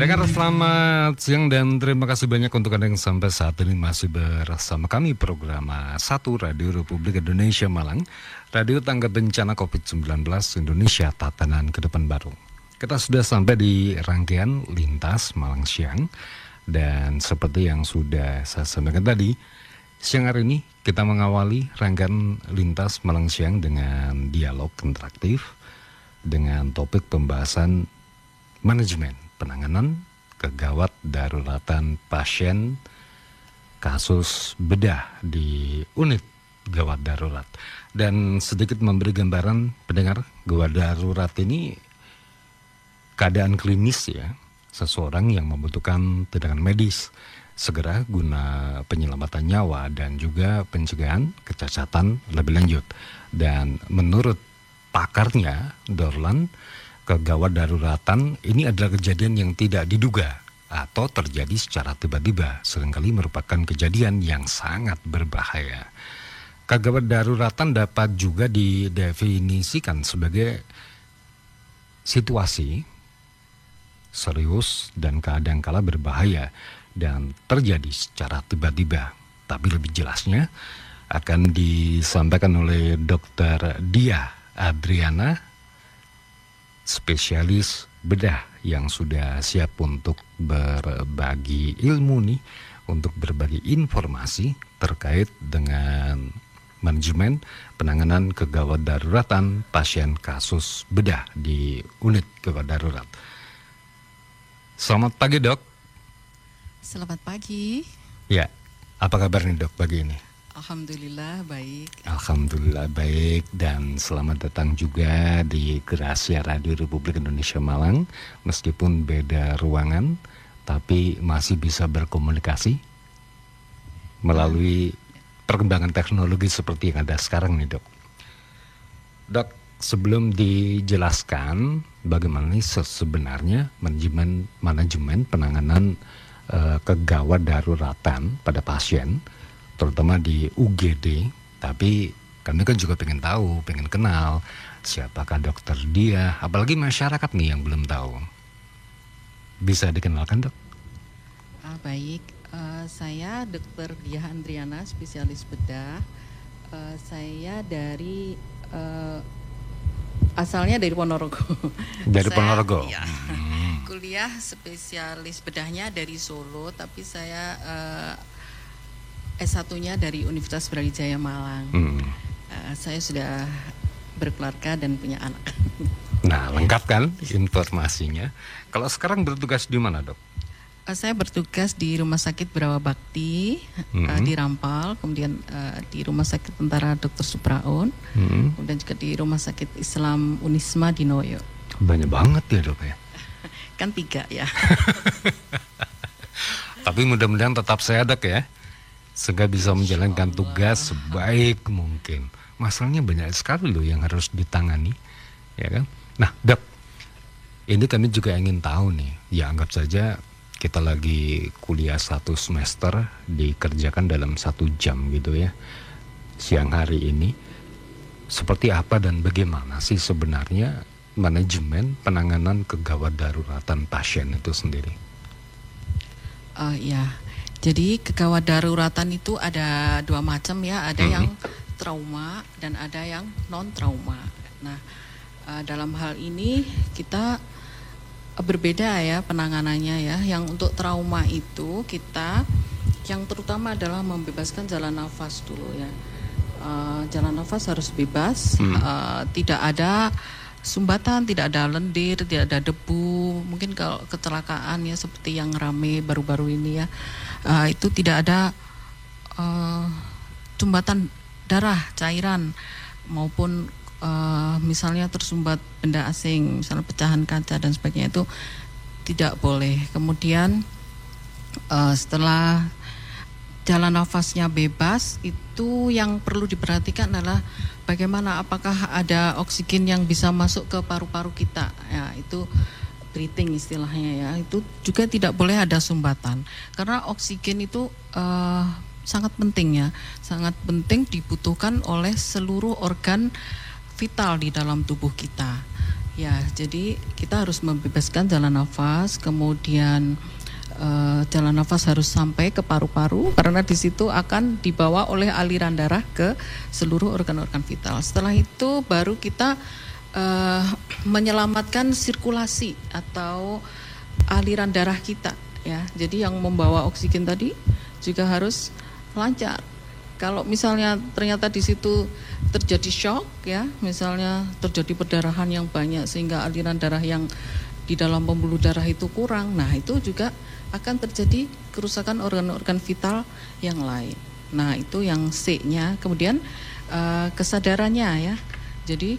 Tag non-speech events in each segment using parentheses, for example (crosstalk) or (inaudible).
Pendengar selamat siang dan terima kasih banyak untuk Anda yang sampai saat ini masih bersama kami program Satu Radio Republik Indonesia Malang Radio Tangga Bencana COVID-19 Indonesia Tatanan ke Depan Baru. Kita sudah sampai di rangkaian Lintas Malang Siang Dan seperti yang sudah saya sampaikan tadi Siang hari ini kita mengawali rangkaian Lintas Malang Siang dengan dialog interaktif Dengan topik pembahasan manajemen penanganan kegawat daruratan pasien kasus bedah di unit gawat darurat. Dan sedikit memberi gambaran pendengar, gawat darurat ini keadaan klinis ya, seseorang yang membutuhkan tindakan medis segera guna penyelamatan nyawa dan juga pencegahan kecacatan lebih lanjut. Dan menurut pakarnya, Dorlan, kegawat daruratan ini adalah kejadian yang tidak diduga atau terjadi secara tiba-tiba, sering kali merupakan kejadian yang sangat berbahaya. Kegawat daruratan dapat juga didefinisikan sebagai situasi serius dan kadang-kala berbahaya dan terjadi secara tiba-tiba. Tapi lebih jelasnya akan disampaikan oleh Dr. Dia Adriana spesialis bedah yang sudah siap untuk berbagi ilmu nih, untuk berbagi informasi terkait dengan manajemen penanganan kegawat daruratan pasien kasus bedah di unit gawat darurat. Selamat pagi dok. Selamat pagi. Ya, apa kabar nih dok pagi ini? Alhamdulillah baik. Alhamdulillah baik dan selamat datang juga di Gracia Radio Republik Indonesia Malang. Meskipun beda ruangan, tapi masih bisa berkomunikasi melalui perkembangan teknologi seperti yang ada sekarang nih dok. Dok, sebelum dijelaskan bagaimana sebenarnya manajemen penanganan uh, kegawat daruratan pada pasien terutama di UGD tapi kami kan juga pengen tahu pengen kenal siapakah dokter dia. Apalagi masyarakat nih yang belum tahu. Bisa dikenalkan dok? Ah, baik. Uh, saya dokter Dia Andriana spesialis bedah. Uh, saya dari uh, asalnya dari Ponorogo. (laughs) Dari saya, Ponorogo ya, hmm. (laughs) kuliah spesialis bedahnya dari Solo tapi saya uh, S1-nya dari Universitas Brawijaya Malang. Hmm. Uh, saya sudah berkeluarga dan punya anak. (laughs) Nah, lengkap kan informasinya. Kalau sekarang bertugas di mana, Dok? Uh, saya bertugas di Rumah Sakit Berawa Bakti hmm. uh, di Rampal, kemudian uh, di Rumah Sakit Tentara Dr. Supraun, hmm. kemudian juga di Rumah Sakit Islam Unisma di Noyo. Banyak banget ya, Dok ya. (laughs) kan tiga ya. (laughs) Tapi mudah-mudahan tetap sehat, Dok ya sehingga bisa menjalankan tugas sebaik mungkin. Masalahnya banyak sekali loh yang harus ditangani, ya kan? Nah, dok, ini kami juga ingin tahu nih, ya anggap saja kita lagi kuliah satu semester dikerjakan dalam satu jam gitu ya, siang hari ini. Seperti apa dan bagaimana sih sebenarnya manajemen penanganan kegawat daruratan pasien itu sendiri? Uh, ya, jadi kegawat daruratan itu ada dua macam ya, ada hmm. yang trauma dan ada yang non trauma. Nah, uh, dalam hal ini kita berbeda ya penanganannya ya. Yang untuk trauma itu kita yang terutama adalah membebaskan jalan nafas dulu ya. Uh, jalan nafas harus bebas, hmm. uh, tidak ada sumbatan, tidak ada lendir, tidak ada debu. Mungkin kalau kecelakaan ya seperti yang rame baru-baru ini ya uh, itu tidak ada uh, sumbatan darah cairan maupun uh, misalnya tersumbat benda asing misalnya pecahan kaca dan sebagainya itu tidak boleh kemudian uh, setelah jalan nafasnya bebas itu yang perlu diperhatikan adalah bagaimana apakah ada oksigen yang bisa masuk ke paru-paru kita? Ya itu breathing istilahnya ya. Itu juga tidak boleh ada sumbatan. Karena oksigen itu uh, sangat penting ya. Sangat penting dibutuhkan oleh seluruh organ vital di dalam tubuh kita. Ya, jadi kita harus membebaskan jalan nafas, kemudian uh, jalan nafas harus sampai ke paru-paru karena di situ akan dibawa oleh aliran darah ke seluruh organ-organ vital. Setelah itu baru kita uh, menyelamatkan sirkulasi atau aliran darah kita ya. Jadi yang membawa oksigen tadi juga harus lancar. Kalau misalnya ternyata di situ terjadi shock ya, misalnya terjadi perdarahan yang banyak sehingga aliran darah yang di dalam pembuluh darah itu kurang, nah itu juga akan terjadi kerusakan organ-organ vital yang lain. Nah itu yang C-nya. Kemudian uh, kesadarannya ya. Jadi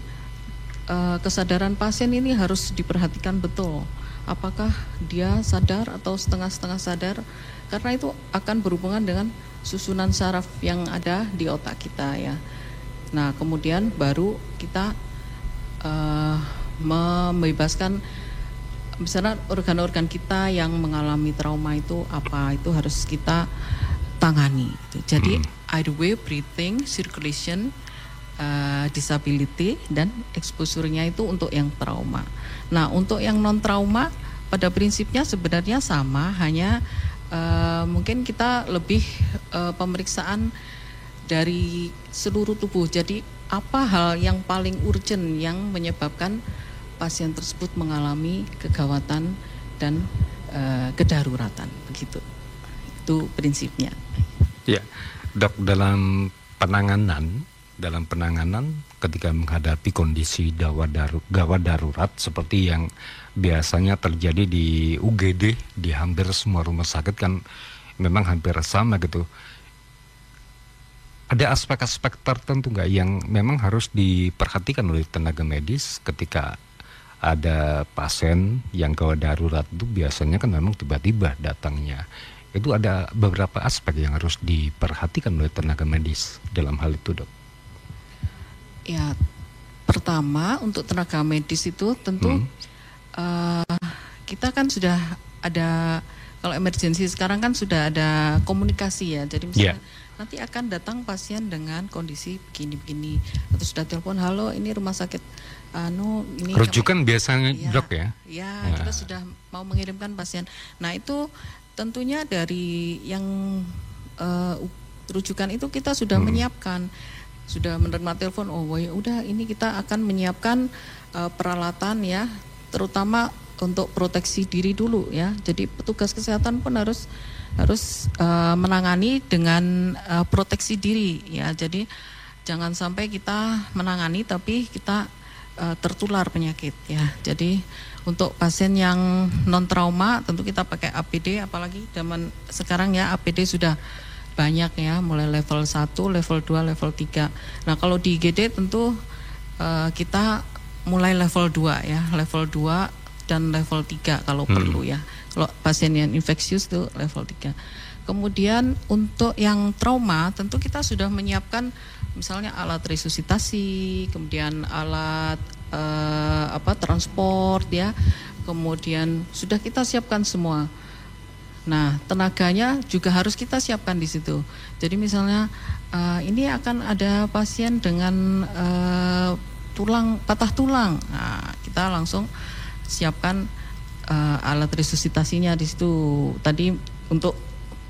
uh, kesadaran pasien ini harus diperhatikan betul. Apakah dia sadar atau setengah-setengah sadar? Karena itu akan berhubungan dengan susunan saraf yang ada di otak kita ya. Nah kemudian baru kita uh, membebaskan misalnya organ-organ kita yang mengalami trauma itu apa itu harus kita tangani. Jadi hmm. airway, breathing, circulation, uh, disability dan exposure-nya itu untuk yang trauma. Nah untuk yang non trauma pada prinsipnya sebenarnya sama hanya uh, mungkin kita lebih uh, pemeriksaan dari seluruh tubuh. Jadi apa hal yang paling urgent yang menyebabkan pasien tersebut mengalami kegawatan dan uh, kedaruratan begitu. Itu prinsipnya. Ya, dok dalam penanganan dalam penanganan ketika menghadapi kondisi gawat darurat, gawat darurat seperti yang biasanya terjadi di UGD di hampir semua rumah sakit kan memang hampir sama gitu. Ada aspek-aspek tertentu nggak yang memang harus diperhatikan oleh tenaga medis ketika ada pasien yang gawat darurat itu biasanya kan memang tiba-tiba datangnya. Itu ada beberapa aspek yang harus diperhatikan oleh tenaga medis dalam hal itu, Dok. Ya, pertama untuk tenaga medis itu tentu hmm. uh, kita kan sudah ada kalau emergensi sekarang kan sudah ada komunikasi ya. Jadi misalnya yeah. nanti akan datang pasien dengan kondisi begini-begini atau sudah telepon, halo ini rumah sakit anu ini rujukan biasanya ya, dok ya. Ya, nah. kita sudah mau mengirimkan pasien. Nah, itu tentunya dari yang uh, rujukan itu kita sudah hmm. menyiapkan sudah menerima telepon oh ya udah ini kita akan menyiapkan uh, peralatan ya terutama untuk proteksi diri dulu ya jadi petugas kesehatan pun harus harus uh, menangani dengan uh, proteksi diri ya jadi jangan sampai kita menangani tapi kita uh, tertular penyakit ya jadi untuk pasien yang non trauma tentu kita pakai APD apalagi zaman sekarang ya APD sudah banyak ya, mulai level 1, level 2, level 3. Nah, kalau di IGD tentu uh, kita mulai level 2 ya, level 2 dan level 3 kalau hmm. perlu ya. Kalau pasien yang infeksius itu level 3. Kemudian untuk yang trauma tentu kita sudah menyiapkan misalnya alat resusitasi, kemudian alat uh, apa transport ya. Kemudian sudah kita siapkan semua Nah, tenaganya juga harus kita siapkan di situ. Jadi misalnya uh, ini akan ada pasien dengan uh, tulang patah tulang, nah, kita langsung siapkan uh, alat resusitasinya di situ. Tadi untuk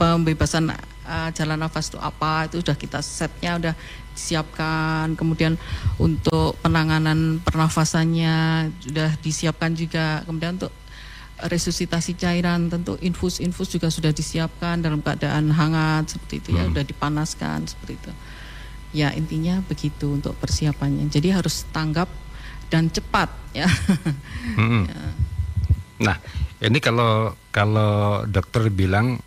pembebasan uh, jalan nafas itu apa itu sudah kita setnya udah disiapkan. Kemudian untuk penanganan pernafasannya sudah disiapkan juga. Kemudian untuk resusitasi cairan tentu infus-infus juga sudah disiapkan dalam keadaan hangat seperti itu ya, hmm. sudah dipanaskan seperti itu. Ya intinya begitu untuk persiapannya. Jadi harus tanggap dan cepat ya. Hmm. (laughs) ya. Nah ini kalau kalau dokter bilang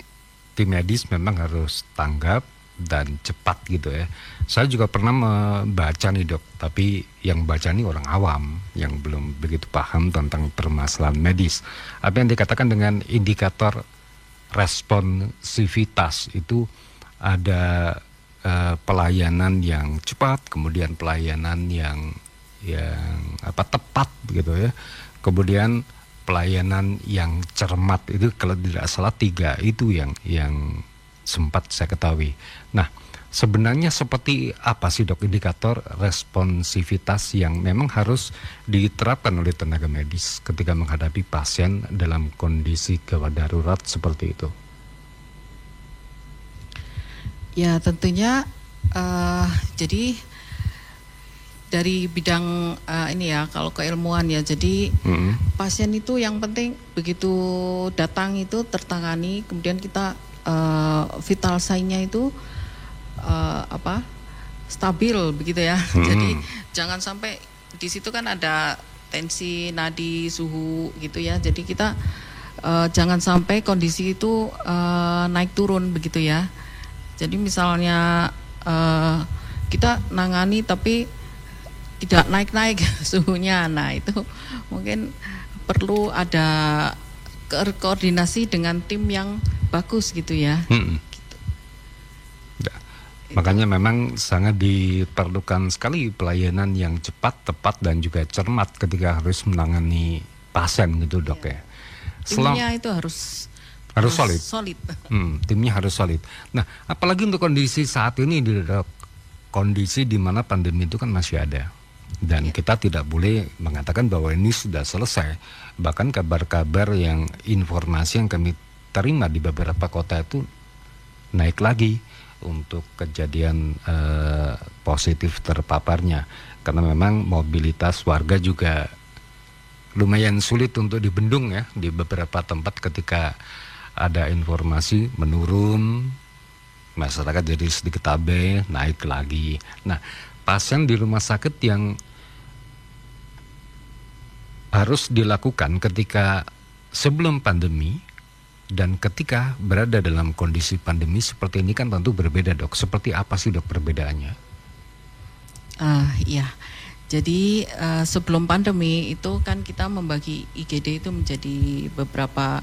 tim medis memang harus tanggap dan cepat gitu ya. Saya juga pernah membaca nih dok, tapi yang baca nih orang awam yang belum begitu paham tentang permasalahan medis. Apa yang dikatakan dengan indikator responsivitas itu ada uh, pelayanan yang cepat, kemudian pelayanan yang yang apa tepat gitu ya. Kemudian pelayanan yang cermat itu kalau tidak salah tiga itu yang yang sempat saya ketahui. Nah, Sebenarnya seperti apa sih dok indikator responsivitas yang memang harus diterapkan oleh tenaga medis ketika menghadapi pasien dalam kondisi gawat darurat seperti itu? Ya tentunya uh, jadi dari bidang uh, ini ya kalau keilmuan ya jadi mm-hmm. pasien itu yang penting begitu datang itu tertangani kemudian kita uh, vital sign-nya itu uh, apa stabil begitu ya. (laughs) Hmm. Jadi jangan sampai di situ kan ada tensi nadi suhu gitu ya. Jadi kita uh, jangan sampai kondisi itu uh, naik turun begitu ya. Jadi misalnya uh, kita nangani tapi tidak naik-naik (laughs) suhunya. Nah, itu mungkin perlu ada koordinasi dengan tim yang bagus gitu ya. Hmm. Makanya memang sangat diperlukan sekali pelayanan yang cepat, tepat dan juga cermat ketika harus menangani pasien gitu dok ya. Selam, timnya itu harus harus solid. Solid. (laughs) Hmm, timnya harus solid. Nah, apalagi untuk kondisi saat ini di kondisi di mana pandemi itu kan masih ada dan kita tidak boleh mengatakan bahwa ini sudah selesai. Bahkan kabar-kabar yang informasi yang kami terima di beberapa kota itu naik lagi untuk kejadian uh, positif terpaparnya karena memang mobilitas warga juga lumayan sulit untuk dibendung ya di beberapa tempat ketika ada informasi menurun masyarakat jadi sedikit abe naik lagi nah pasien di rumah sakit yang harus dilakukan ketika sebelum pandemi dan ketika berada dalam kondisi pandemi seperti ini kan tentu berbeda dok. Seperti apa sih dok perbedaannya? Uh, iya, jadi uh, sebelum pandemi itu kan kita membagi IGD itu menjadi beberapa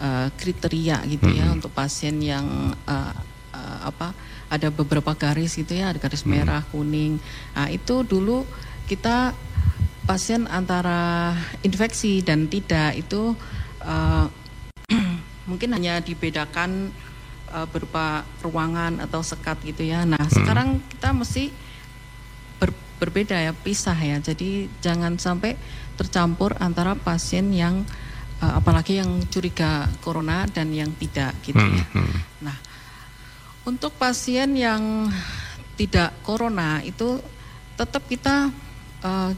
uh, kriteria gitu -hmm. ya untuk pasien yang uh, uh, apa ada beberapa garis gitu ya, ada garis -hmm. merah, kuning. Nah itu dulu kita pasien antara infeksi dan tidak itu uh, (clears throat) mungkin hanya dibedakan uh, berupa ruangan atau sekat gitu ya. Nah, hmm. sekarang kita mesti ber, berbeda ya, pisah ya. Jadi jangan sampai tercampur antara pasien yang uh, apalagi yang curiga corona dan yang tidak gitu ya. Hmm. hmm. Nah, untuk pasien yang tidak corona itu tetap kita uh,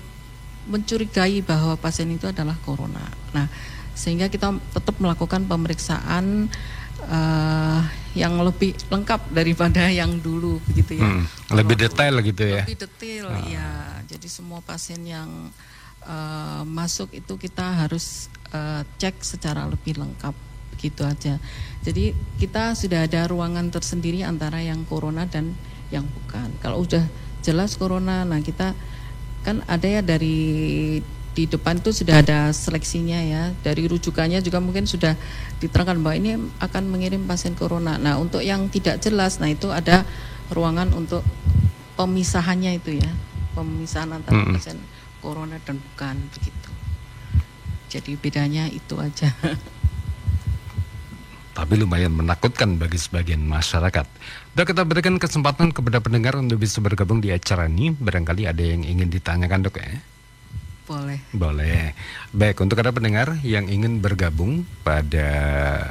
mencurigai bahwa pasien itu adalah corona. Nah, sehingga kita tetap melakukan pemeriksaan uh, yang lebih lengkap daripada (laughs) yang dulu begitu ya. Hmm, lebih detail gitu ya. Lebih detail oh. ya. Jadi semua pasien yang uh, masuk itu kita harus uh, cek secara lebih lengkap begitu aja. Jadi kita sudah ada ruangan tersendiri antara yang corona dan yang bukan. Kalau udah jelas corona, nah kita kan ada ya dari di depan itu sudah ada seleksinya ya dari rujukannya juga mungkin sudah diterangkan bahwa ini akan mengirim pasien corona. Nah untuk yang tidak jelas, nah itu ada ruangan untuk pemisahannya itu ya pemisahan antara hmm. pasien corona dan bukan begitu. Jadi bedanya itu aja. (laughs) Tapi lumayan menakutkan bagi sebagian masyarakat. Dan kita berikan kesempatan kepada pendengar untuk bisa bergabung di acara ini. Barangkali ada yang ingin ditanyakan dok ya. Boleh. Boleh. Baik, untuk ada pendengar yang ingin bergabung pada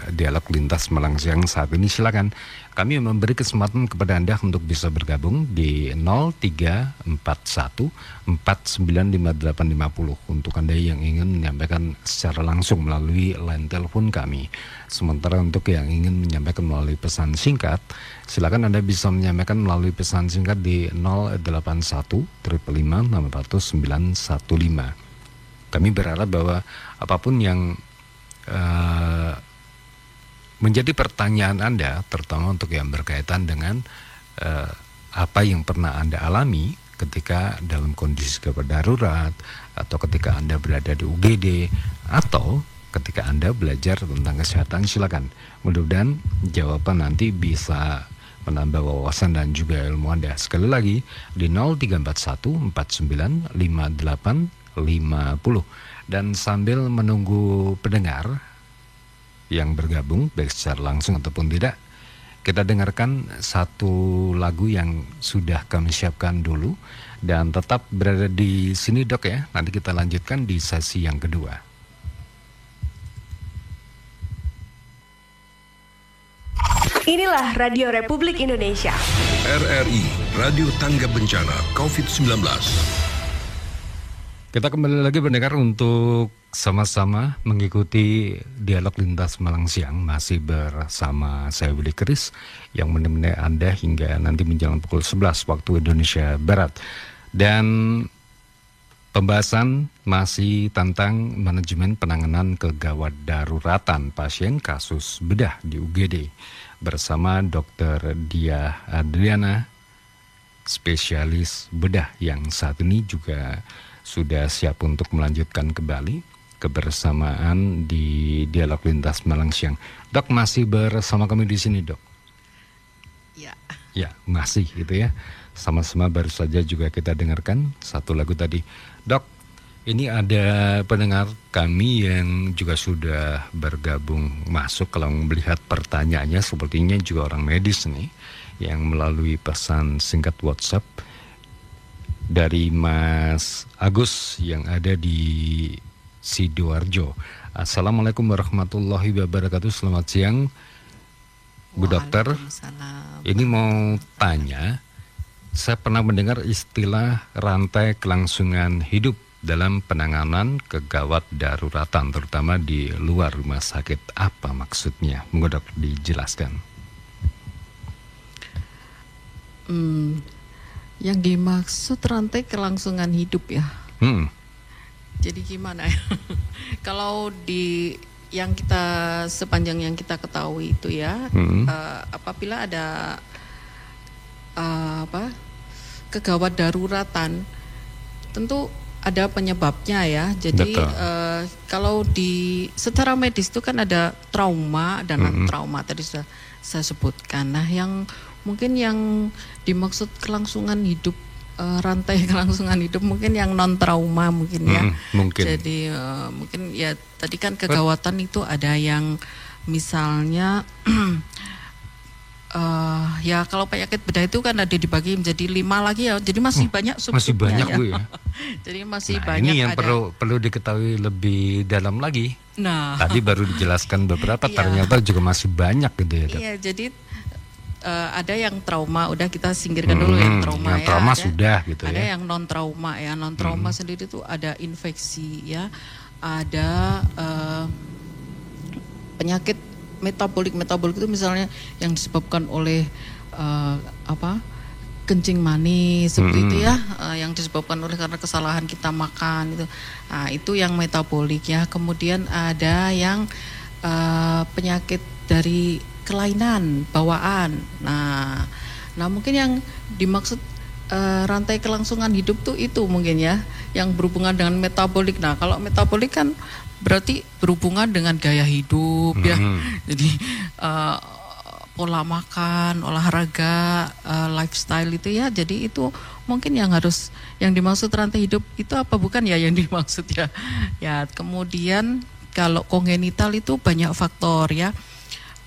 dialog lintas Malang Siang saat ini silakan kami memberi kesempatan kepada Anda untuk bisa bergabung di 0341 495850 untuk Anda yang ingin menyampaikan secara langsung melalui line telepon kami. Sementara untuk yang ingin menyampaikan melalui pesan singkat, silakan Anda bisa menyampaikan melalui pesan singkat di 081 355 Kami berharap bahwa apa pun yang uh, menjadi pertanyaan Anda, terutama untuk yang berkaitan dengan uh, apa yang pernah Anda alami ketika dalam kondisi darurat atau ketika Anda berada di UGD atau ketika Anda belajar tentang kesehatan silakan. Mudah-mudahan jawaban nanti bisa menambah wawasan dan juga ilmu Anda. Sekali lagi di 0341 49 58 50 dan sambil menunggu pendengar yang bergabung baik secara langsung ataupun tidak kita dengarkan satu lagu yang sudah kami siapkan dulu dan tetap berada di sini dok ya. Nanti kita lanjutkan di sesi yang kedua. Inilah Radio Republik Indonesia. RRI, Radio Tangga Bencana COVID-19. Kita kembali lagi mendengar untuk sama-sama mengikuti dialog lintas Malang siang masih bersama saya Willy Kris yang menemani Anda hingga nanti menjelang pukul 11 waktu Indonesia Barat. Dan pembahasan masih tentang manajemen penanganan kegawat daruratan pasien kasus bedah di UGD bersama Dr. Dia Adriana, spesialis bedah yang saat ini juga sudah siap untuk melanjutkan kembali kebersamaan di dialog lintas Malang siang. Dok masih bersama kami di sini, Dok. Ya. Ya, masih gitu ya. Sama-sama baru saja juga kita dengarkan satu lagu tadi. Dok, ini ada pendengar kami yang juga sudah bergabung masuk kalau melihat pertanyaannya sepertinya juga orang medis nih yang melalui pesan singkat WhatsApp dari Mas Agus yang ada di Sidoarjo. Assalamualaikum warahmatullahi wabarakatuh. Selamat siang, Bu Dokter. Ini mau tanya, saya pernah mendengar istilah rantai kelangsungan hidup dalam penanganan kegawat daruratan terutama di luar rumah sakit apa maksudnya monggo dok dijelaskan hmm, yang dimaksud rantai kelangsungan hidup ya hmm. Jadi gimana ya (laughs) kalau di yang kita sepanjang yang kita ketahui itu ya hmm. uh, apabila ada uh, apa kegawat daruratan tentu ada penyebabnya ya. Jadi uh, kalau di secara medis itu kan ada trauma dan mm -hmm. trauma tadi sudah saya sebutkan. Nah, yang mungkin yang dimaksud kelangsungan hidup uh, rantai (laughs) kelangsungan hidup mungkin yang non trauma mungkin ya. Mm, mungkin. Jadi uh, mungkin ya tadi kan kegawatan itu ada yang misalnya uh, (clears throat) ya kalau penyakit bedah itu kan ada dibagi menjadi lima lagi ya jadi masih oh, banyak masih banyak ya. Bu ya (laughs) jadi masih nah, banyak ini yang ada... perlu perlu diketahui lebih dalam lagi nah tadi baru dijelaskan beberapa (laughs) iya. ternyata juga masih banyak gitu ya iya jadi uh, ada yang trauma udah kita singkirkan hmm, dulu yang trauma yang ya trauma ada, sudah gitu ada ya yang non trauma ya non trauma hmm. sendiri itu ada infeksi ya ada uh, penyakit metabolik metabolik itu misalnya yang disebabkan oleh uh, apa kencing manis seperti hmm. itu ya uh, yang disebabkan oleh karena kesalahan kita makan itu nah, itu yang metabolik ya kemudian ada yang uh, penyakit dari kelainan bawaan nah nah mungkin yang dimaksud uh, rantai kelangsungan hidup tuh itu mungkin ya yang berhubungan dengan metabolik nah kalau metabolik kan berarti berhubungan dengan gaya hidup ya. hmm. ya. Jadi uh, pola makan, olahraga, uh, lifestyle itu ya. Jadi itu mungkin yang harus yang dimaksud rantai hidup itu apa bukan ya yang (laughs) dimaksud ya. Ya, kemudian kalau kongenital itu banyak faktor ya.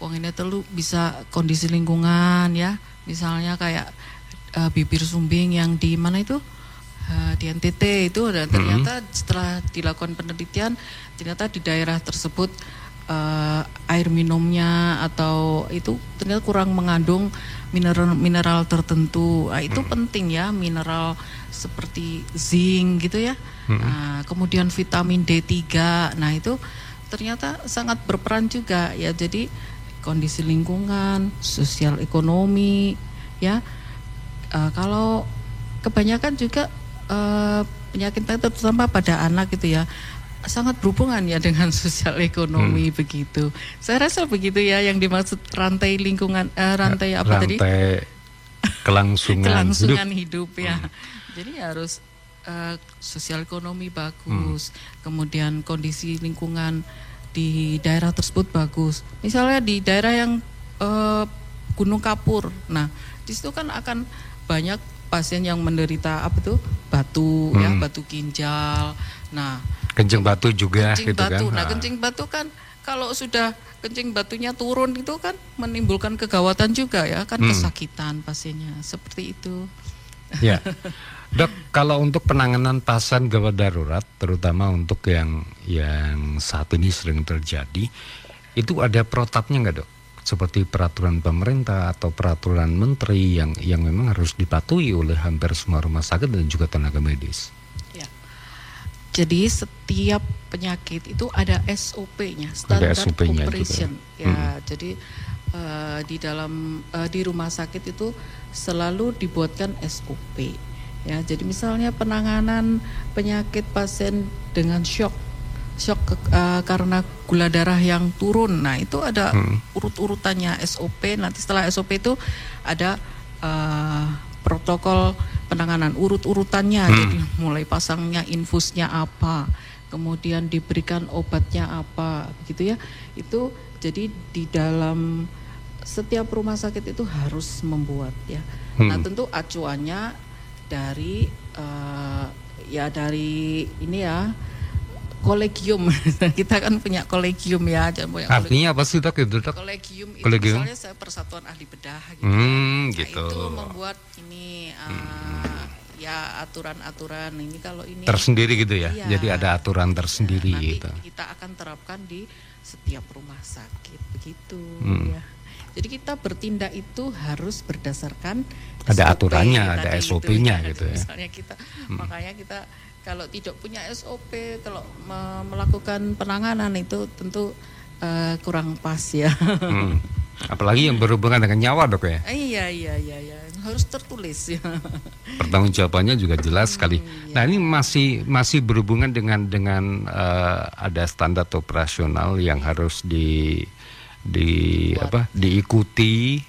Kongenital itu bisa kondisi lingkungan ya. Misalnya kayak uh, bibir sumbing yang di mana itu? uh, di NTT itu dan ternyata hmm. setelah dilakukan penelitian ternyata di daerah tersebut uh, air minumnya atau itu ternyata kurang mengandung mineral mineral tertentu. Nah, itu hmm. penting ya mineral seperti zinc gitu ya. Hmm. Nah, kemudian vitamin D3. Nah, itu ternyata sangat berperan juga ya. Jadi kondisi lingkungan, sosial ekonomi ya. Uh, kalau kebanyakan juga uh, penyakit terutama pada anak gitu ya sangat berhubungan ya dengan (laughs) sosial ekonomi hmm. begitu. Saya rasa begitu ya yang dimaksud rantai lingkungan uh, rantai apa rantai tadi? kelangsungan, (laughs) kelangsungan hidup, hidup ya. Hmm. Jadi harus uh, sosial ekonomi bagus, hmm. kemudian kondisi lingkungan di daerah tersebut bagus. Misalnya di daerah yang uh, gunung kapur. Nah, di situ kan akan banyak pasien yang menderita apa tuh batu ya, hmm. ya, batu ginjal. Nah, kencing batu juga kencing gitu batu. kan. Nah, kencing batu kan kalau sudah kencing batunya turun itu kan menimbulkan kegawatan juga ya, kan Hmm. kesakitan pasiennya. Seperti itu. Ya, (laughs) dok. Kalau untuk penanganan pasien gawat darurat, terutama untuk yang yang saat ini sering terjadi, itu ada protapnya nggak dok? Seperti peraturan pemerintah atau peraturan menteri yang yang memang harus dipatuhi oleh hampir semua rumah sakit dan juga tenaga medis. Ya. Jadi setiap penyakit itu ada SOP-nya, standar SOP-nya juga. operation. Ya, jadi eh, di dalam eh, di rumah sakit itu selalu dibuatkan SOP. Ya, jadi misalnya penanganan penyakit pasien dengan shock, shock ke- eh, karena gula darah yang turun. Nah, itu ada urut-urutannya SOP. Nanti setelah SOP itu ada eh, protokol penanganan urut-urutannya. Jadi mulai pasangnya infusnya apa, kemudian diberikan obatnya apa, gitu ya. Itu jadi di dalam setiap rumah sakit itu harus membuat ya. Nah, tentu acuannya dari eh, ya dari ini ya kolegium. (laughs) Kita kan punya kolegium ya, jangan punya kolegium. Artinya apa sih dok itu dok? Kolegium itu Kolegium? misalnya saya persatuan ahli bedah gitu. Hmm, Nah, gitu. itu membuat ini uh, ya aturan-aturan ini kalau ini Tersendiri gitu ya. Iya. Jadi ada aturan tersendiri nanti gitu. kita akan terapkan di setiap rumah sakit begitu Hmm. ya. Jadi kita bertindak itu harus berdasarkan Ada SOP aturannya, ada SOP-nya ya. gitu ya. Misalnya kita makanya kita kalau tidak punya SOP kalau me- melakukan penanganan itu tentu eh, kurang pas ya. Hmm. (laughs) Apalagi yang berhubungan dengan nyawa dok ya. iya iya iya iya harus tertulis ya. (laughs) pertanggungjawabannya juga jelas sekali. Hmm, Nah ya. ini masih masih berhubungan dengan dengan eh, ada standar operasional yang harus di di apa diikuti,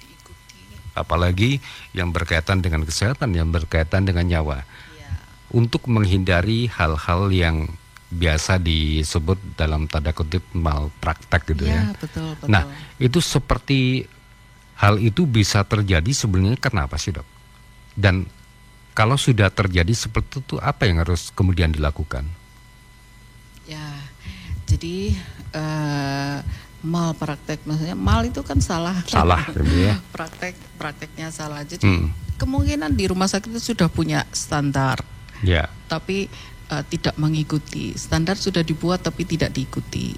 apalagi yang berkaitan dengan kesehatan, yang berkaitan dengan nyawa, Iya. untuk menghindari hal-hal yang biasa disebut dalam tanda kutip malpraktek gitu ya. Iya, betul betul. Nah itu seperti hal itu bisa terjadi sebenarnya kenapa sih dok? Dan kalau sudah terjadi seperti itu apa yang harus kemudian dilakukan? Ya, jadi eh, mal praktek maksudnya mal itu kan salah. Salah, (laughs) ya. praktek prakteknya salah. Jadi Hmm. kemungkinan di rumah sakit itu sudah punya standar, Ya, tapi eh, tidak mengikuti. Standar sudah dibuat tapi tidak diikuti,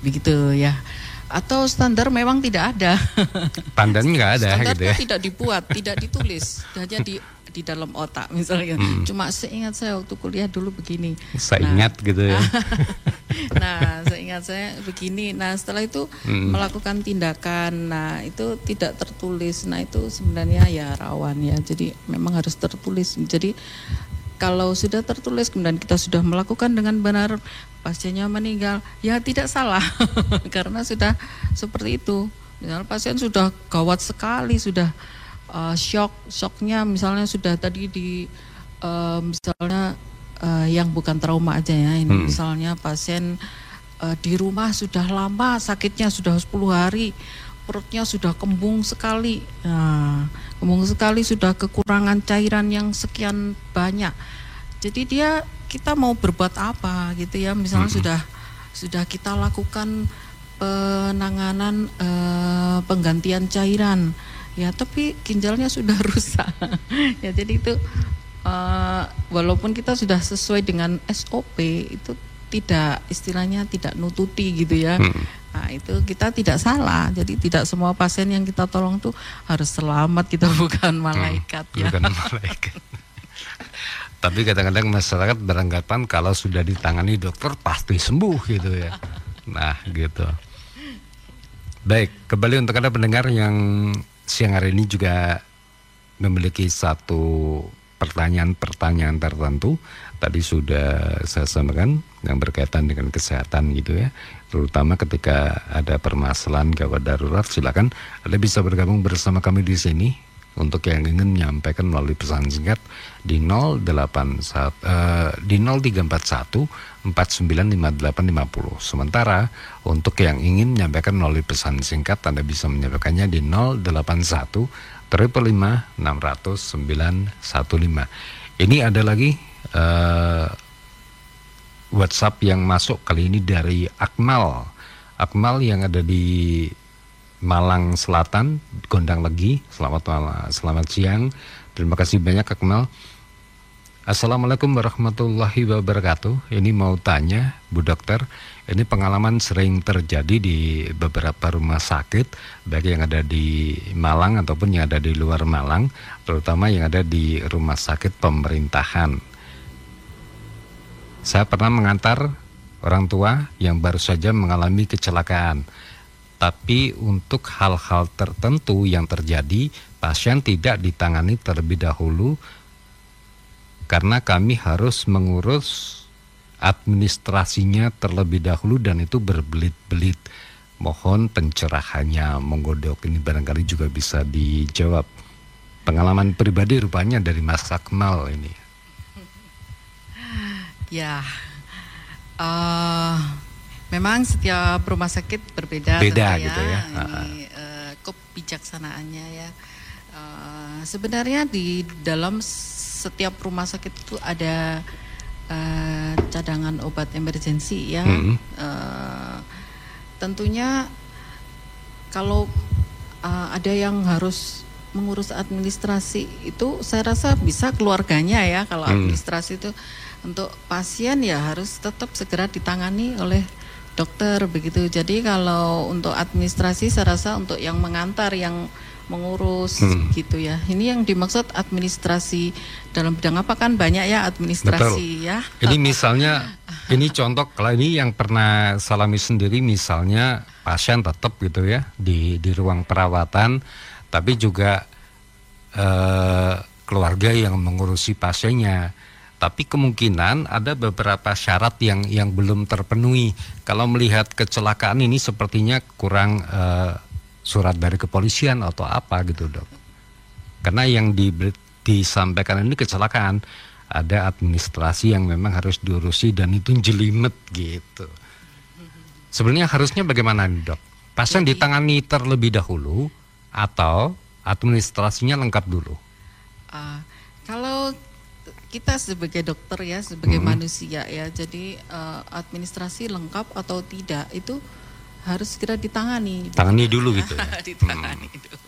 begitu ya. Atau standar memang tidak ada. tandanya nggak ada Standarnya gitu ya. tidak dibuat, tidak ditulis, hanya di di dalam otak misalnya. Cuma seingat saya waktu kuliah dulu begini. Hmm. Saya Nah, ingat gitu ya. (laughs) nah, seingat saya begini. Nah, setelah itu Hmm. melakukan tindakan. Nah, itu tidak tertulis. Nah, itu sebenarnya ya rawan ya. Jadi memang harus tertulis. Jadi kalau sudah tertulis kemudian kita sudah melakukan dengan benar pasiennya meninggal, ya tidak salah (laughs) karena sudah seperti itu. Misalnya pasien sudah gawat sekali, sudah uh, shock, shocknya misalnya sudah tadi di uh, misalnya uh, yang bukan trauma aja ya, ini Hmm. misalnya pasien uh, di rumah sudah lama sakitnya sudah 10 hari, perutnya sudah kembung sekali, nah, kembung sekali sudah kekurangan cairan yang sekian banyak. Jadi dia kita mau berbuat apa gitu ya, misalnya sudah sudah kita lakukan penanganan eh, penggantian cairan ya tapi ginjalnya sudah (laughs) rusak ya jadi itu eh, walaupun kita sudah sesuai dengan SOP itu tidak istilahnya tidak nututi gitu ya nah itu kita tidak salah jadi tidak semua pasien yang kita tolong tuh harus selamat kita (laughs) bukan malaikat ya Bukan malaikat. (laughs) Tapi kadang-kadang masyarakat beranggapan kalau sudah ditangani dokter pasti sembuh gitu ya. Nah gitu. Baik, kembali untuk anda pendengar yang siang hari ini juga memiliki satu pertanyaan-pertanyaan tertentu. Tadi sudah saya sampaikan yang berkaitan dengan kesehatan gitu ya. Terutama ketika ada permasalahan gawat darurat, silakan Anda bisa bergabung bersama kami di sini untuk yang ingin menyampaikan melalui pesan singkat di 081 eh, di 0341 495850. Sementara untuk yang ingin menyampaikan melalui pesan singkat Anda bisa menyampaikannya di 081 355 600 915. Ini ada lagi eh, WhatsApp yang masuk kali ini dari Akmal. Akmal yang ada di Malang Selatan, Gondang Legi. Selamat malam, selamat siang. Terima kasih banyak Akmal. Assalamualaikum warahmatullahi wabarakatuh. Ini mau tanya, Bu Dokter, ini pengalaman sering terjadi di beberapa rumah sakit, baik yang ada di Malang ataupun yang ada di luar Malang, terutama yang ada di rumah sakit pemerintahan. Saya pernah mengantar orang tua yang baru saja mengalami kecelakaan. Tapi untuk hal-hal tertentu yang terjadi, pasien tidak ditangani terlebih dahulu karena kami harus mengurus administrasinya terlebih dahulu dan itu berbelit-belit. Mohon pencerahannya, menggodok ini barangkali juga bisa dijawab. Pengalaman pribadi rupanya dari Mas Akmal ini. Ya, uh, memang setiap rumah sakit berbeda. Beda gitu ya. Ini uh, kebijaksanaannya ya. Uh, sebenarnya di dalam setiap rumah sakit itu ada uh, cadangan obat emergensi ya. Hmm. Uh, tentunya kalau uh, ada yang harus mengurus administrasi itu saya rasa bisa keluarganya ya kalau hmm. administrasi itu untuk pasien ya harus tetap segera ditangani oleh dokter begitu. Jadi kalau untuk administrasi saya rasa untuk yang mengantar yang mengurus hmm. gitu ya. Ini yang dimaksud administrasi dalam bidang apa kan banyak ya administrasi Betul. ya. Ini misalnya ini contoh kalau ini yang pernah salami sendiri misalnya pasien tetap gitu ya di di ruang perawatan tapi juga eh, keluarga yang mengurusi pasiennya. Tapi kemungkinan ada beberapa syarat yang yang belum terpenuhi. Kalau melihat kecelakaan ini sepertinya kurang eh, surat dari kepolisian atau apa gitu dok. Karena yang di, disampaikan ini kecelakaan. Ada administrasi yang memang harus diurusi dan itu jelimet gitu. Sebenarnya harusnya bagaimana dok? Pasien ditangani terlebih dahulu atau administrasinya lengkap dulu? uh, kita sebagai dokter ya sebagai hmm. manusia ya jadi uh, administrasi lengkap atau tidak itu harus segera ditangani. Tangani dulu gitu ya. (laughs) ditangani hmm. dulu.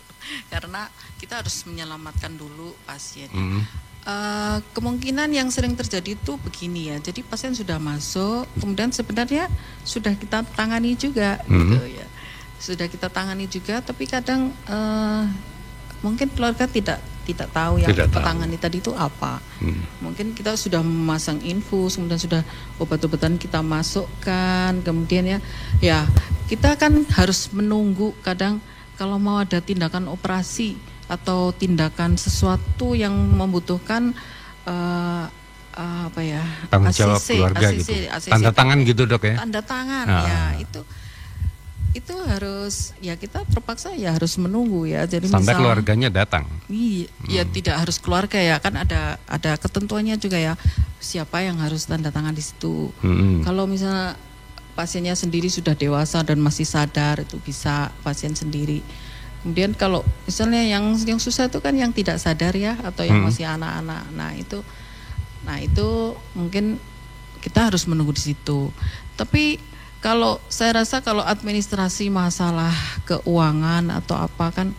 Karena kita harus menyelamatkan dulu pasien. Hmm. Uh, kemungkinan yang sering terjadi itu begini ya. Jadi pasien sudah masuk, kemudian sebenarnya sudah kita tangani juga hmm. gitu ya. Sudah kita tangani juga, tapi kadang uh, mungkin keluarga tidak tidak tahu yang tidak tahu. tadi itu apa. Hmm. Mungkin kita sudah memasang infus, kemudian sudah obat-obatan kita masukkan, kemudian ya, ya kita kan harus menunggu. Kadang kalau mau ada tindakan operasi atau tindakan sesuatu yang membutuhkan uh, uh, apa ya tanggung jawab ACC, keluarga ACC, gitu, ACC, tanda tangan gitu dok ya, tanda tangan ah. ya itu itu harus ya kita terpaksa ya harus menunggu ya. Jadi sampai misal, keluarganya datang. Iya ya hmm. tidak harus keluarga ya. Kan ada ada ketentuannya juga ya. Siapa yang harus tanda tangan di situ? Hmm. kalau misalnya pasiennya sendiri sudah dewasa dan masih sadar itu bisa pasien sendiri. Kemudian kalau misalnya yang yang susah itu kan yang tidak sadar ya atau yang hmm. masih anak-anak. Nah itu nah itu mungkin kita harus menunggu di situ. Tapi kalau saya rasa kalau administrasi masalah keuangan atau apa kan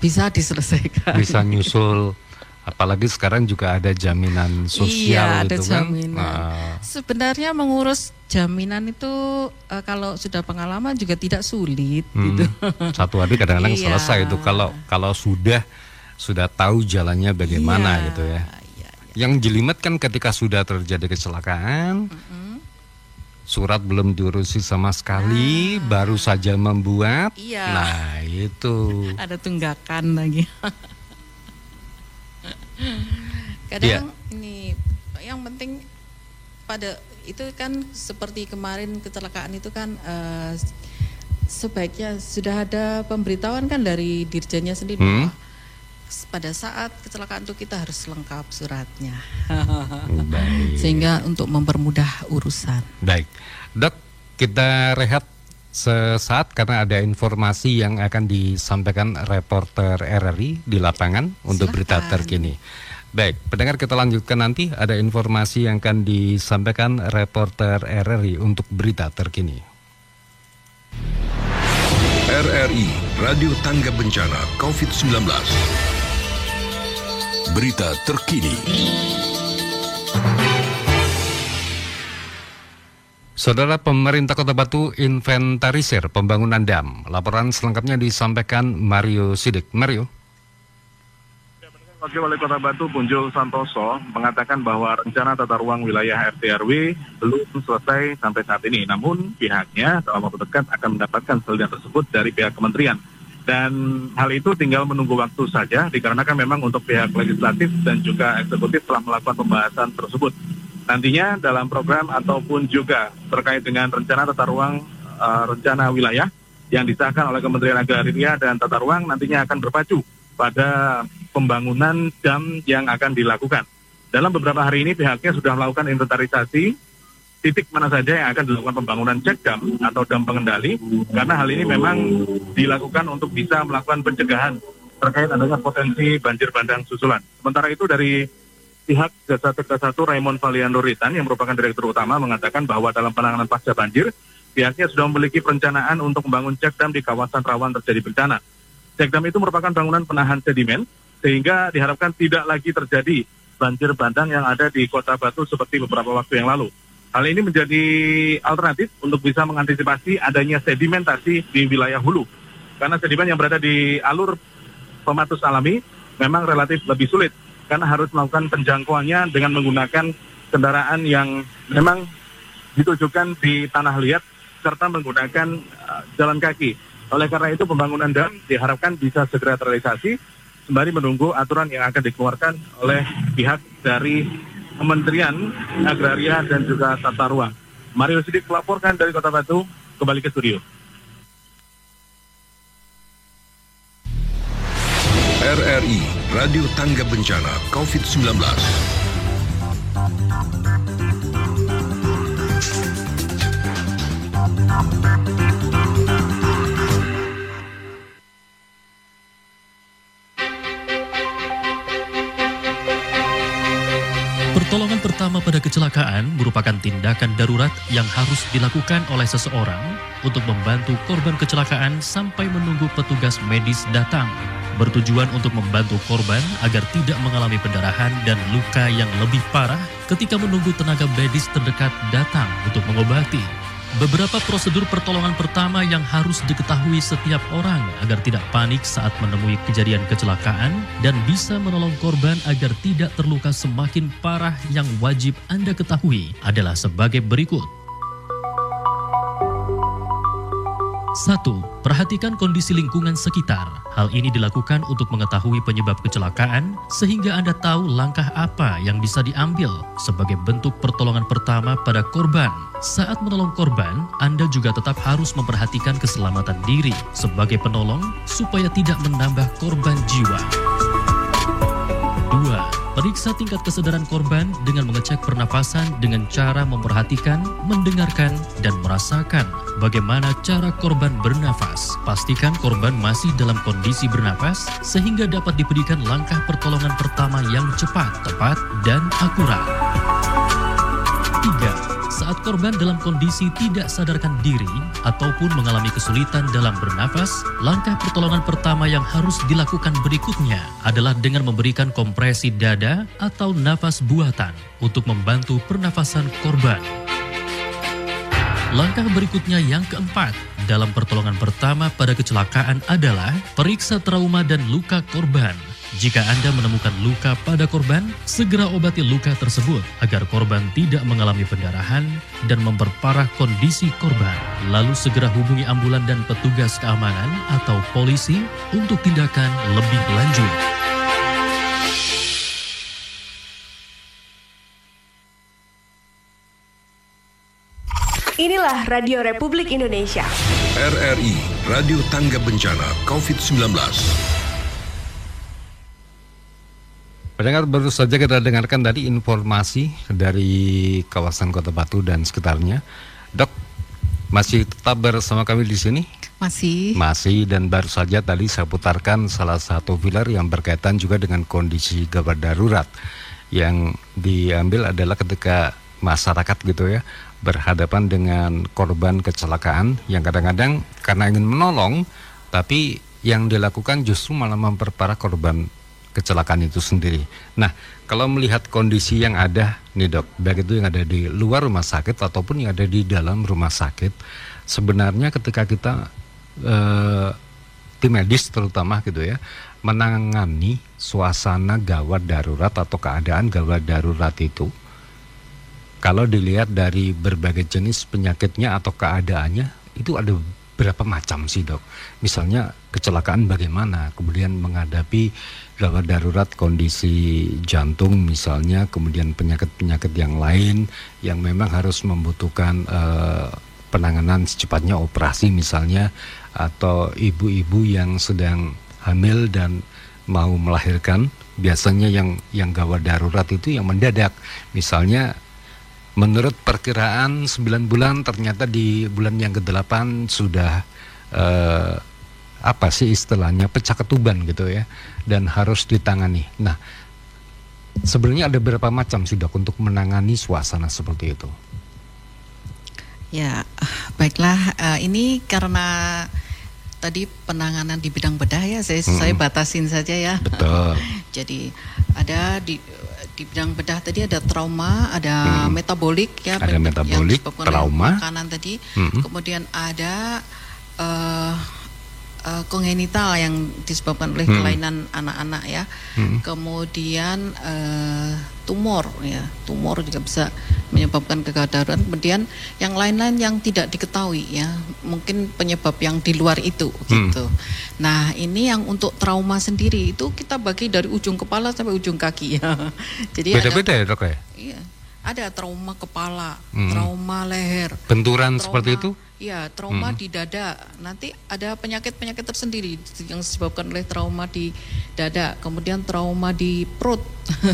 bisa (laughs) diselesaikan. Bisa nyusul apalagi sekarang juga ada jaminan sosial iya, ada kan. jaminan. Nah. Sebenarnya mengurus jaminan itu uh, kalau sudah pengalaman juga tidak sulit hmm, gitu. (laughs) Satu hari kadang-kadang iya. selesai itu kalau kalau sudah sudah tahu jalannya bagaimana iya, gitu ya. Iya, iya. Yang jelimet kan ketika sudah terjadi kecelakaan. Mm -hmm surat belum diurusi sama sekali, ah. baru saja membuat. Iya. Nah, itu. (laughs) Ada tunggakan lagi. (laughs) Kadang ya. ini yang penting pada itu kan seperti kemarin kecelakaan itu kan uh, sebaiknya sudah ada pemberitahuan kan dari dirjennya sendiri hmm? Pada saat kecelakaan itu kita harus lengkap suratnya. (laughs) Baik. Sehingga untuk mempermudah urusan. Baik. Dok, kita rehat sesaat karena ada informasi yang akan disampaikan reporter RRI di lapangan untuk Silahkan. berita terkini. Baik, pendengar kita lanjutkan nanti ada informasi yang akan disampaikan reporter RRI untuk berita terkini. RRI Radio Tangga Bencana COVID-19 Berita terkini Saudara pemerintah Kota Batu inventarisir pembangunan dam. Laporan selengkapnya disampaikan Mario Sidik. Mario. Wakil Wali Kota Batu Punjul Santoso mengatakan bahwa rencana tata ruang wilayah RT RW belum selesai sampai saat ini. Namun pihaknya dalam waktu dekat akan mendapatkan salinan tersebut dari pihak kementerian. Dan hal itu tinggal menunggu waktu saja dikarenakan memang untuk pihak legislatif dan juga eksekutif telah melakukan pembahasan tersebut. Nantinya dalam program ataupun juga terkait dengan rencana tata ruang uh, rencana wilayah yang disahkan oleh Kementerian Agraria dan Tata Ruang nantinya akan berpacu pada pembangunan dam yang akan dilakukan. Dalam beberapa hari ini pihaknya sudah melakukan inventarisasi titik mana saja yang akan dilakukan pembangunan cek dam atau dam pengendali karena hal ini memang dilakukan untuk bisa melakukan pencegahan terkait adanya potensi banjir bandang susulan. Sementara itu dari pihak Jasa Tirta 1 Raymond Valiando Ritan yang merupakan direktur utama mengatakan bahwa dalam penanganan pasca banjir, pihaknya sudah memiliki perencanaan untuk membangun cek dam di kawasan rawan terjadi bencana. Cek dam itu merupakan bangunan penahan sedimen, sehingga diharapkan tidak lagi terjadi banjir bandang yang ada di kota Batu seperti beberapa waktu yang lalu. Hal ini menjadi alternatif untuk bisa mengantisipasi adanya sedimentasi di wilayah hulu. Karena sedimen yang berada di alur pematus alami memang relatif lebih sulit karena harus melakukan penjangkauannya dengan menggunakan kendaraan yang memang ditujukan di tanah liat serta menggunakan uh, jalan kaki. Oleh karena itu pembangunan dam diharapkan bisa segera terrealisasi sembari menunggu aturan yang akan dikeluarkan oleh pihak dari Kementerian Agraria dan juga Tata Ruang. Mario Sidik melaporkan dari Kota Batu, kembali ke studio. RRI Radio Tangga Bencana COVID-19 Pertolongan pertama pada kecelakaan merupakan tindakan darurat yang harus dilakukan oleh seseorang untuk membantu korban kecelakaan sampai menunggu petugas medis datang. Bertujuan untuk membantu korban agar tidak mengalami pendarahan dan luka yang lebih parah ketika menunggu tenaga medis terdekat datang untuk mengobati. Beberapa prosedur pertolongan pertama yang harus diketahui setiap orang agar tidak panik saat menemui kejadian kecelakaan dan bisa menolong korban agar tidak terluka semakin parah yang wajib Anda ketahui adalah sebagai berikut. 1. Perhatikan kondisi lingkungan sekitar. Hal ini dilakukan untuk mengetahui penyebab kecelakaan sehingga Anda tahu langkah apa yang bisa diambil sebagai bentuk pertolongan pertama pada korban. Saat menolong korban, Anda juga tetap harus memperhatikan keselamatan diri sebagai penolong supaya tidak menambah korban jiwa. 2. Periksa tingkat kesadaran korban dengan mengecek pernapasan dengan cara memperhatikan, mendengarkan, dan merasakan bagaimana cara korban bernafas. Pastikan korban masih dalam kondisi bernapas sehingga dapat diberikan langkah pertolongan pertama yang cepat, tepat, dan akurat. 3. Saat korban dalam kondisi tidak sadarkan diri ataupun mengalami kesulitan dalam bernafas, langkah pertolongan pertama yang harus dilakukan berikutnya adalah dengan memberikan kompresi dada atau nafas buatan untuk membantu pernafasan korban. Langkah berikutnya yang keempat dalam pertolongan pertama pada kecelakaan adalah periksa trauma dan luka korban jika Anda menemukan luka pada korban, segera obati luka tersebut agar korban tidak mengalami pendarahan dan memperparah kondisi korban. Lalu segera hubungi ambulan dan petugas keamanan atau polisi untuk tindakan lebih lanjut. Inilah Radio Republik Indonesia. RRI Radio Tangga Bencana COVID-19 Pendengar baru saja kita dengarkan tadi informasi dari kawasan Kota Batu dan sekitarnya. Dok, masih tetap bersama kami di sini? Masih. Masih dan baru saja tadi saya putarkan salah satu filler yang berkaitan juga dengan kondisi gawat darurat. Yang diambil adalah ketika masyarakat gitu ya berhadapan dengan korban kecelakaan yang kadang-kadang karena ingin menolong tapi yang dilakukan justru malah memperparah korban kecelakaan itu sendiri. Nah, kalau melihat kondisi yang ada nih dok, baik itu yang ada di luar rumah sakit ataupun yang ada di dalam rumah sakit, sebenarnya ketika kita eh, tim medis terutama gitu ya menangani suasana gawat darurat atau keadaan gawat darurat itu kalau dilihat dari berbagai jenis penyakitnya atau keadaannya itu ada berapa macam sih dok? Misalnya kecelakaan bagaimana, kemudian menghadapi gawat darurat kondisi jantung misalnya, kemudian penyakit-penyakit yang lain yang memang harus membutuhkan uh, penanganan secepatnya operasi misalnya, atau ibu-ibu yang sedang hamil dan mau melahirkan, biasanya yang yang gawat darurat itu yang mendadak, misalnya menurut perkiraan 9 bulan ternyata di bulan yang ke-8 sudah uh, apa sih istilahnya pecah ketuban gitu ya dan harus ditangani. Nah, sebenarnya ada berapa macam sih dok untuk menangani suasana seperti itu? Ya, baiklah uh, ini karena tadi penanganan di bidang bedah ya saya hmm. saya batasin saja ya. Betul. (laughs) Jadi ada di di bidang bedah tadi ada trauma, ada hmm. metabolik ya, ada metabolik, trauma, makanan tadi, hmm. kemudian ada uh, uh, kongenital yang disebabkan oleh hmm. kelainan anak-anak ya, hmm. kemudian uh, tumor ya, tumor juga bisa menyebabkan kegagalan. Kemudian yang lain-lain yang tidak diketahui ya, mungkin penyebab yang di luar itu hmm. gitu. Nah ini yang untuk trauma sendiri itu kita bagi dari ujung kepala sampai ujung kaki ya. (laughs) Jadi beda-beda ya dok ya. Iya ada trauma kepala, hmm. trauma leher, benturan trauma, seperti itu? Iya, trauma hmm. di dada. Nanti ada penyakit-penyakit tersendiri yang disebabkan oleh trauma di dada, kemudian trauma di perut,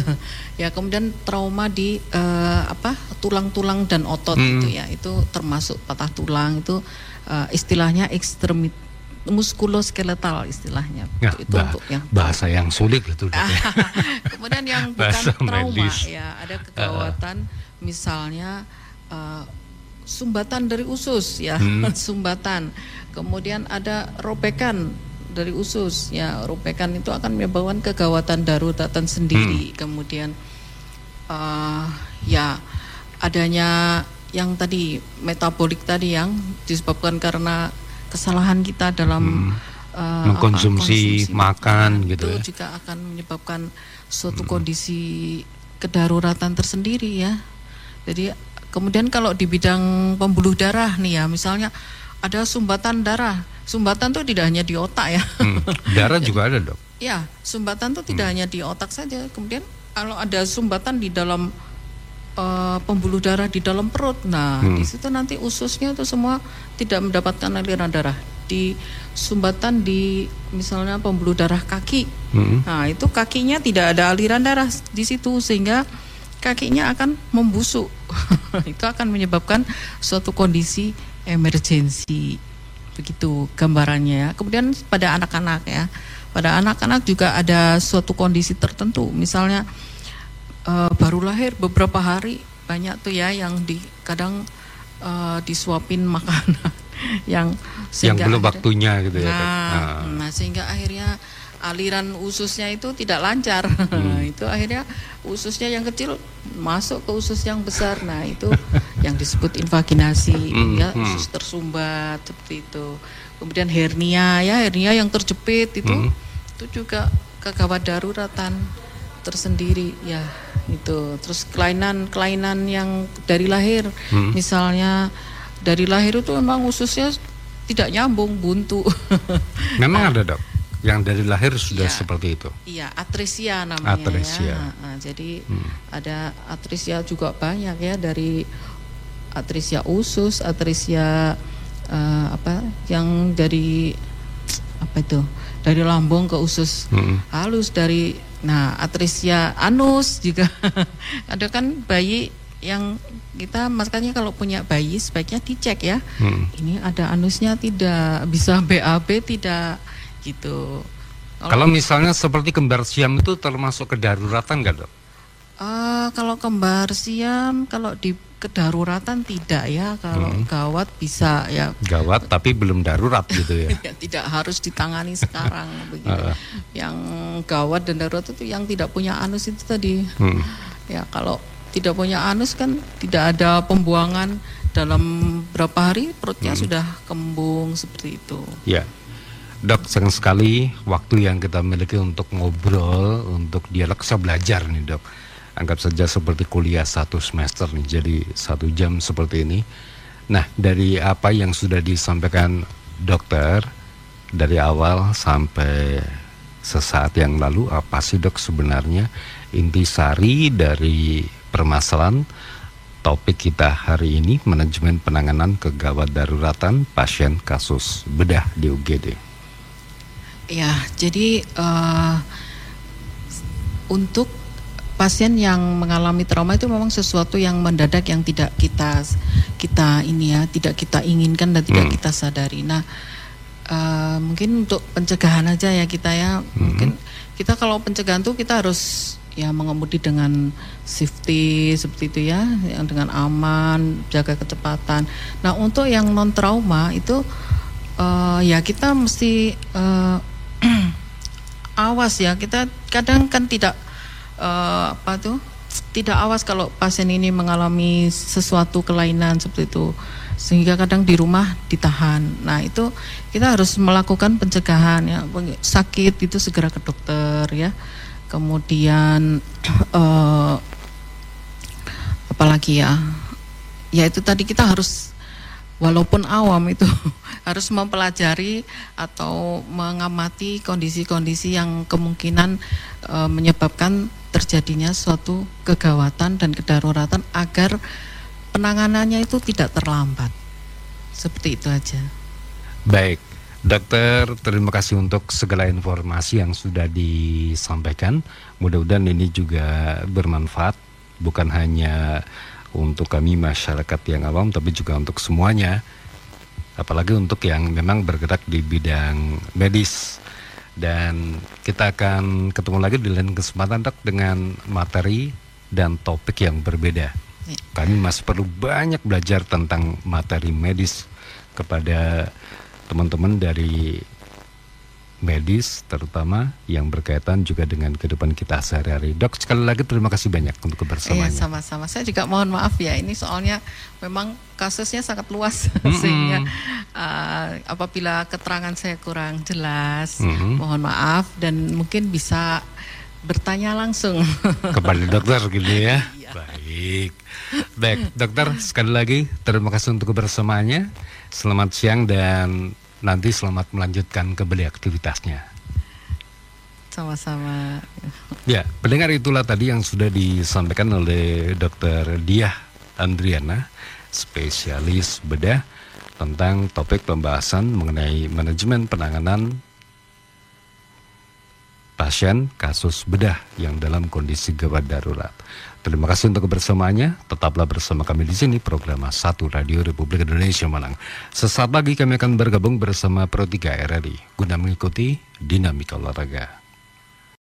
(laughs) ya, kemudian trauma di uh, apa tulang-tulang dan otot hmm. itu ya, itu termasuk patah tulang itu uh, istilahnya ekstremitas muskuloskeletal istilahnya. Ya, itu bah, untuk yang bahasa yang sulit itu. (laughs) Kemudian yang (laughs) bukan trauma medis. ya, ada kegawatan uh. misalnya uh, sumbatan dari usus ya, hmm. (laughs) sumbatan. Kemudian ada robekan dari usus ya, robekan itu akan menyebabkan kegawatan daruratan sendiri. Hmm. Kemudian uh, ya adanya yang tadi metabolik tadi yang disebabkan karena kesalahan kita dalam hmm. uh, mengkonsumsi apa, makan itu gitu ya. juga akan menyebabkan suatu hmm. kondisi kedaruratan tersendiri ya. Jadi kemudian kalau di bidang pembuluh darah nih ya, misalnya ada sumbatan darah. Sumbatan tuh tidak hanya di otak ya. Hmm. Darah (laughs) juga ada, Dok. Ya, sumbatan tuh tidak hmm. hanya di otak saja. Kemudian kalau ada sumbatan di dalam uh, pembuluh darah di dalam perut. Nah, hmm. di situ nanti ususnya itu semua tidak mendapatkan aliran darah. Di sumbatan di misalnya pembuluh darah kaki. Hmm. Nah, itu kakinya tidak ada aliran darah di situ sehingga kakinya akan membusuk. (laughs) itu akan menyebabkan suatu kondisi emergensi. Begitu gambarannya ya. Kemudian pada anak-anak ya. Pada anak-anak juga ada suatu kondisi tertentu. Misalnya uh, baru lahir beberapa hari banyak tuh ya yang di kadang uh, disuapin makanan (laughs) yang yang belum akhirnya, waktunya gitu ya. Nah, nah. nah sehingga akhirnya aliran ususnya itu tidak lancar. Hmm. (laughs) itu akhirnya ususnya yang kecil masuk ke usus yang besar. Nah, itu (laughs) yang disebut invaginasi hmm. ya, usus tersumbat seperti itu. Kemudian hernia ya, hernia yang terjepit itu hmm. itu juga kegawat daruratan tersendiri ya itu terus kelainan kelainan yang dari lahir hmm. misalnya dari lahir itu memang ususnya tidak nyambung buntu (laughs) memang nah, ada dok yang dari lahir sudah ya, seperti itu iya atrisia namanya atrisia. ya nah, jadi hmm. ada atrisia juga banyak ya dari atrisia usus atrisia uh, apa yang dari apa itu dari lambung ke usus hmm. halus dari Nah, atrisia anus juga (laughs) ada kan bayi yang kita makanya kalau punya bayi sebaiknya dicek ya. Hmm. Ini ada anusnya tidak, bisa BAB tidak gitu. Kalau, kalau misalnya seperti kembar siam itu termasuk kedaruratan nggak dok? Uh, kalau kembar siam, kalau di kedaruratan tidak ya. Kalau hmm. gawat bisa ya. Gawat tapi belum darurat gitu ya. (laughs) ya tidak harus ditangani sekarang (laughs) begitu. Uh. Yang gawat dan darurat itu yang tidak punya anus itu tadi. Hmm. Ya kalau tidak punya anus kan tidak ada pembuangan dalam berapa hari perutnya hmm. sudah kembung seperti itu. Ya. Dok, sayang sekali waktu yang kita miliki untuk ngobrol, untuk dialog, saya belajar nih dok anggap saja seperti kuliah satu semester nih, jadi satu jam seperti ini. Nah, dari apa yang sudah disampaikan dokter dari awal sampai sesaat yang lalu, apa sih dok sebenarnya intisari dari permasalahan topik kita hari ini, manajemen penanganan kegawat daruratan pasien kasus bedah di UGD. Ya, jadi uh, untuk pasien yang mengalami trauma itu memang sesuatu yang mendadak yang tidak kita kita ini ya tidak kita inginkan dan tidak hmm. kita sadari. Nah uh, mungkin untuk pencegahan aja ya kita ya hmm. mungkin kita kalau pencegahan tuh kita harus ya mengemudi dengan safety seperti itu ya yang dengan aman jaga kecepatan. Nah untuk yang non trauma itu uh, ya kita mesti uh, (clears throat) awas ya kita kadang kan tidak uh, apa tuh tidak awas kalau pasien ini mengalami sesuatu kelainan seperti itu sehingga kadang di rumah ditahan. Nah itu kita harus melakukan pencegahan ya sakit itu segera ke dokter ya. Kemudian uh, (clears throat) apalagi ya, ya itu tadi kita harus walaupun awam itu (laughs) harus mempelajari atau mengamati kondisi-kondisi yang kemungkinan e, menyebabkan terjadinya suatu kegawatan dan kedaruratan agar penanganannya itu tidak terlambat. Seperti itu aja. Baik, dokter, terima kasih untuk segala informasi yang sudah disampaikan. Mudah-mudahan ini juga bermanfaat bukan hanya untuk kami masyarakat yang awam tapi juga untuk semuanya. Apalagi untuk yang memang bergerak di bidang medis. Dan kita akan ketemu lagi di lain kesempatan dok dengan materi dan topik yang berbeda. Ya. kami masih perlu banyak belajar tentang materi medis kepada teman-teman dari medis terutama yang berkaitan juga dengan kehidupan kita sehari-hari. Dok, sekali lagi terima kasih banyak untuk kebersamaannya. Iya, sama-sama. Saya juga mohon maaf ya, ini soalnya memang kasusnya sangat luas (laughs) mm -hmm. sehingga uh, apabila keterangan saya kurang jelas, mm -hmm. mohon maaf dan mungkin bisa bertanya langsung (laughs) kepada dokter gitu ya. Iya. Baik. Baik, dokter sekali lagi terima kasih untuk kebersamaannya. Selamat siang dan nanti selamat melanjutkan kembali aktivitasnya. Sama-sama. Ya, pendengar itulah tadi yang sudah disampaikan oleh Dr. Diah Andriana, spesialis bedah tentang topik pembahasan mengenai manajemen penanganan pasien kasus bedah yang dalam kondisi gawat darurat. Terima kasih untuk kebersamaannya. Tetaplah bersama kami di sini program Satu Radio Republik Indonesia Malang. Sesaat lagi kami akan bergabung bersama Pro 3 RRI guna mengikuti dinamika olahraga.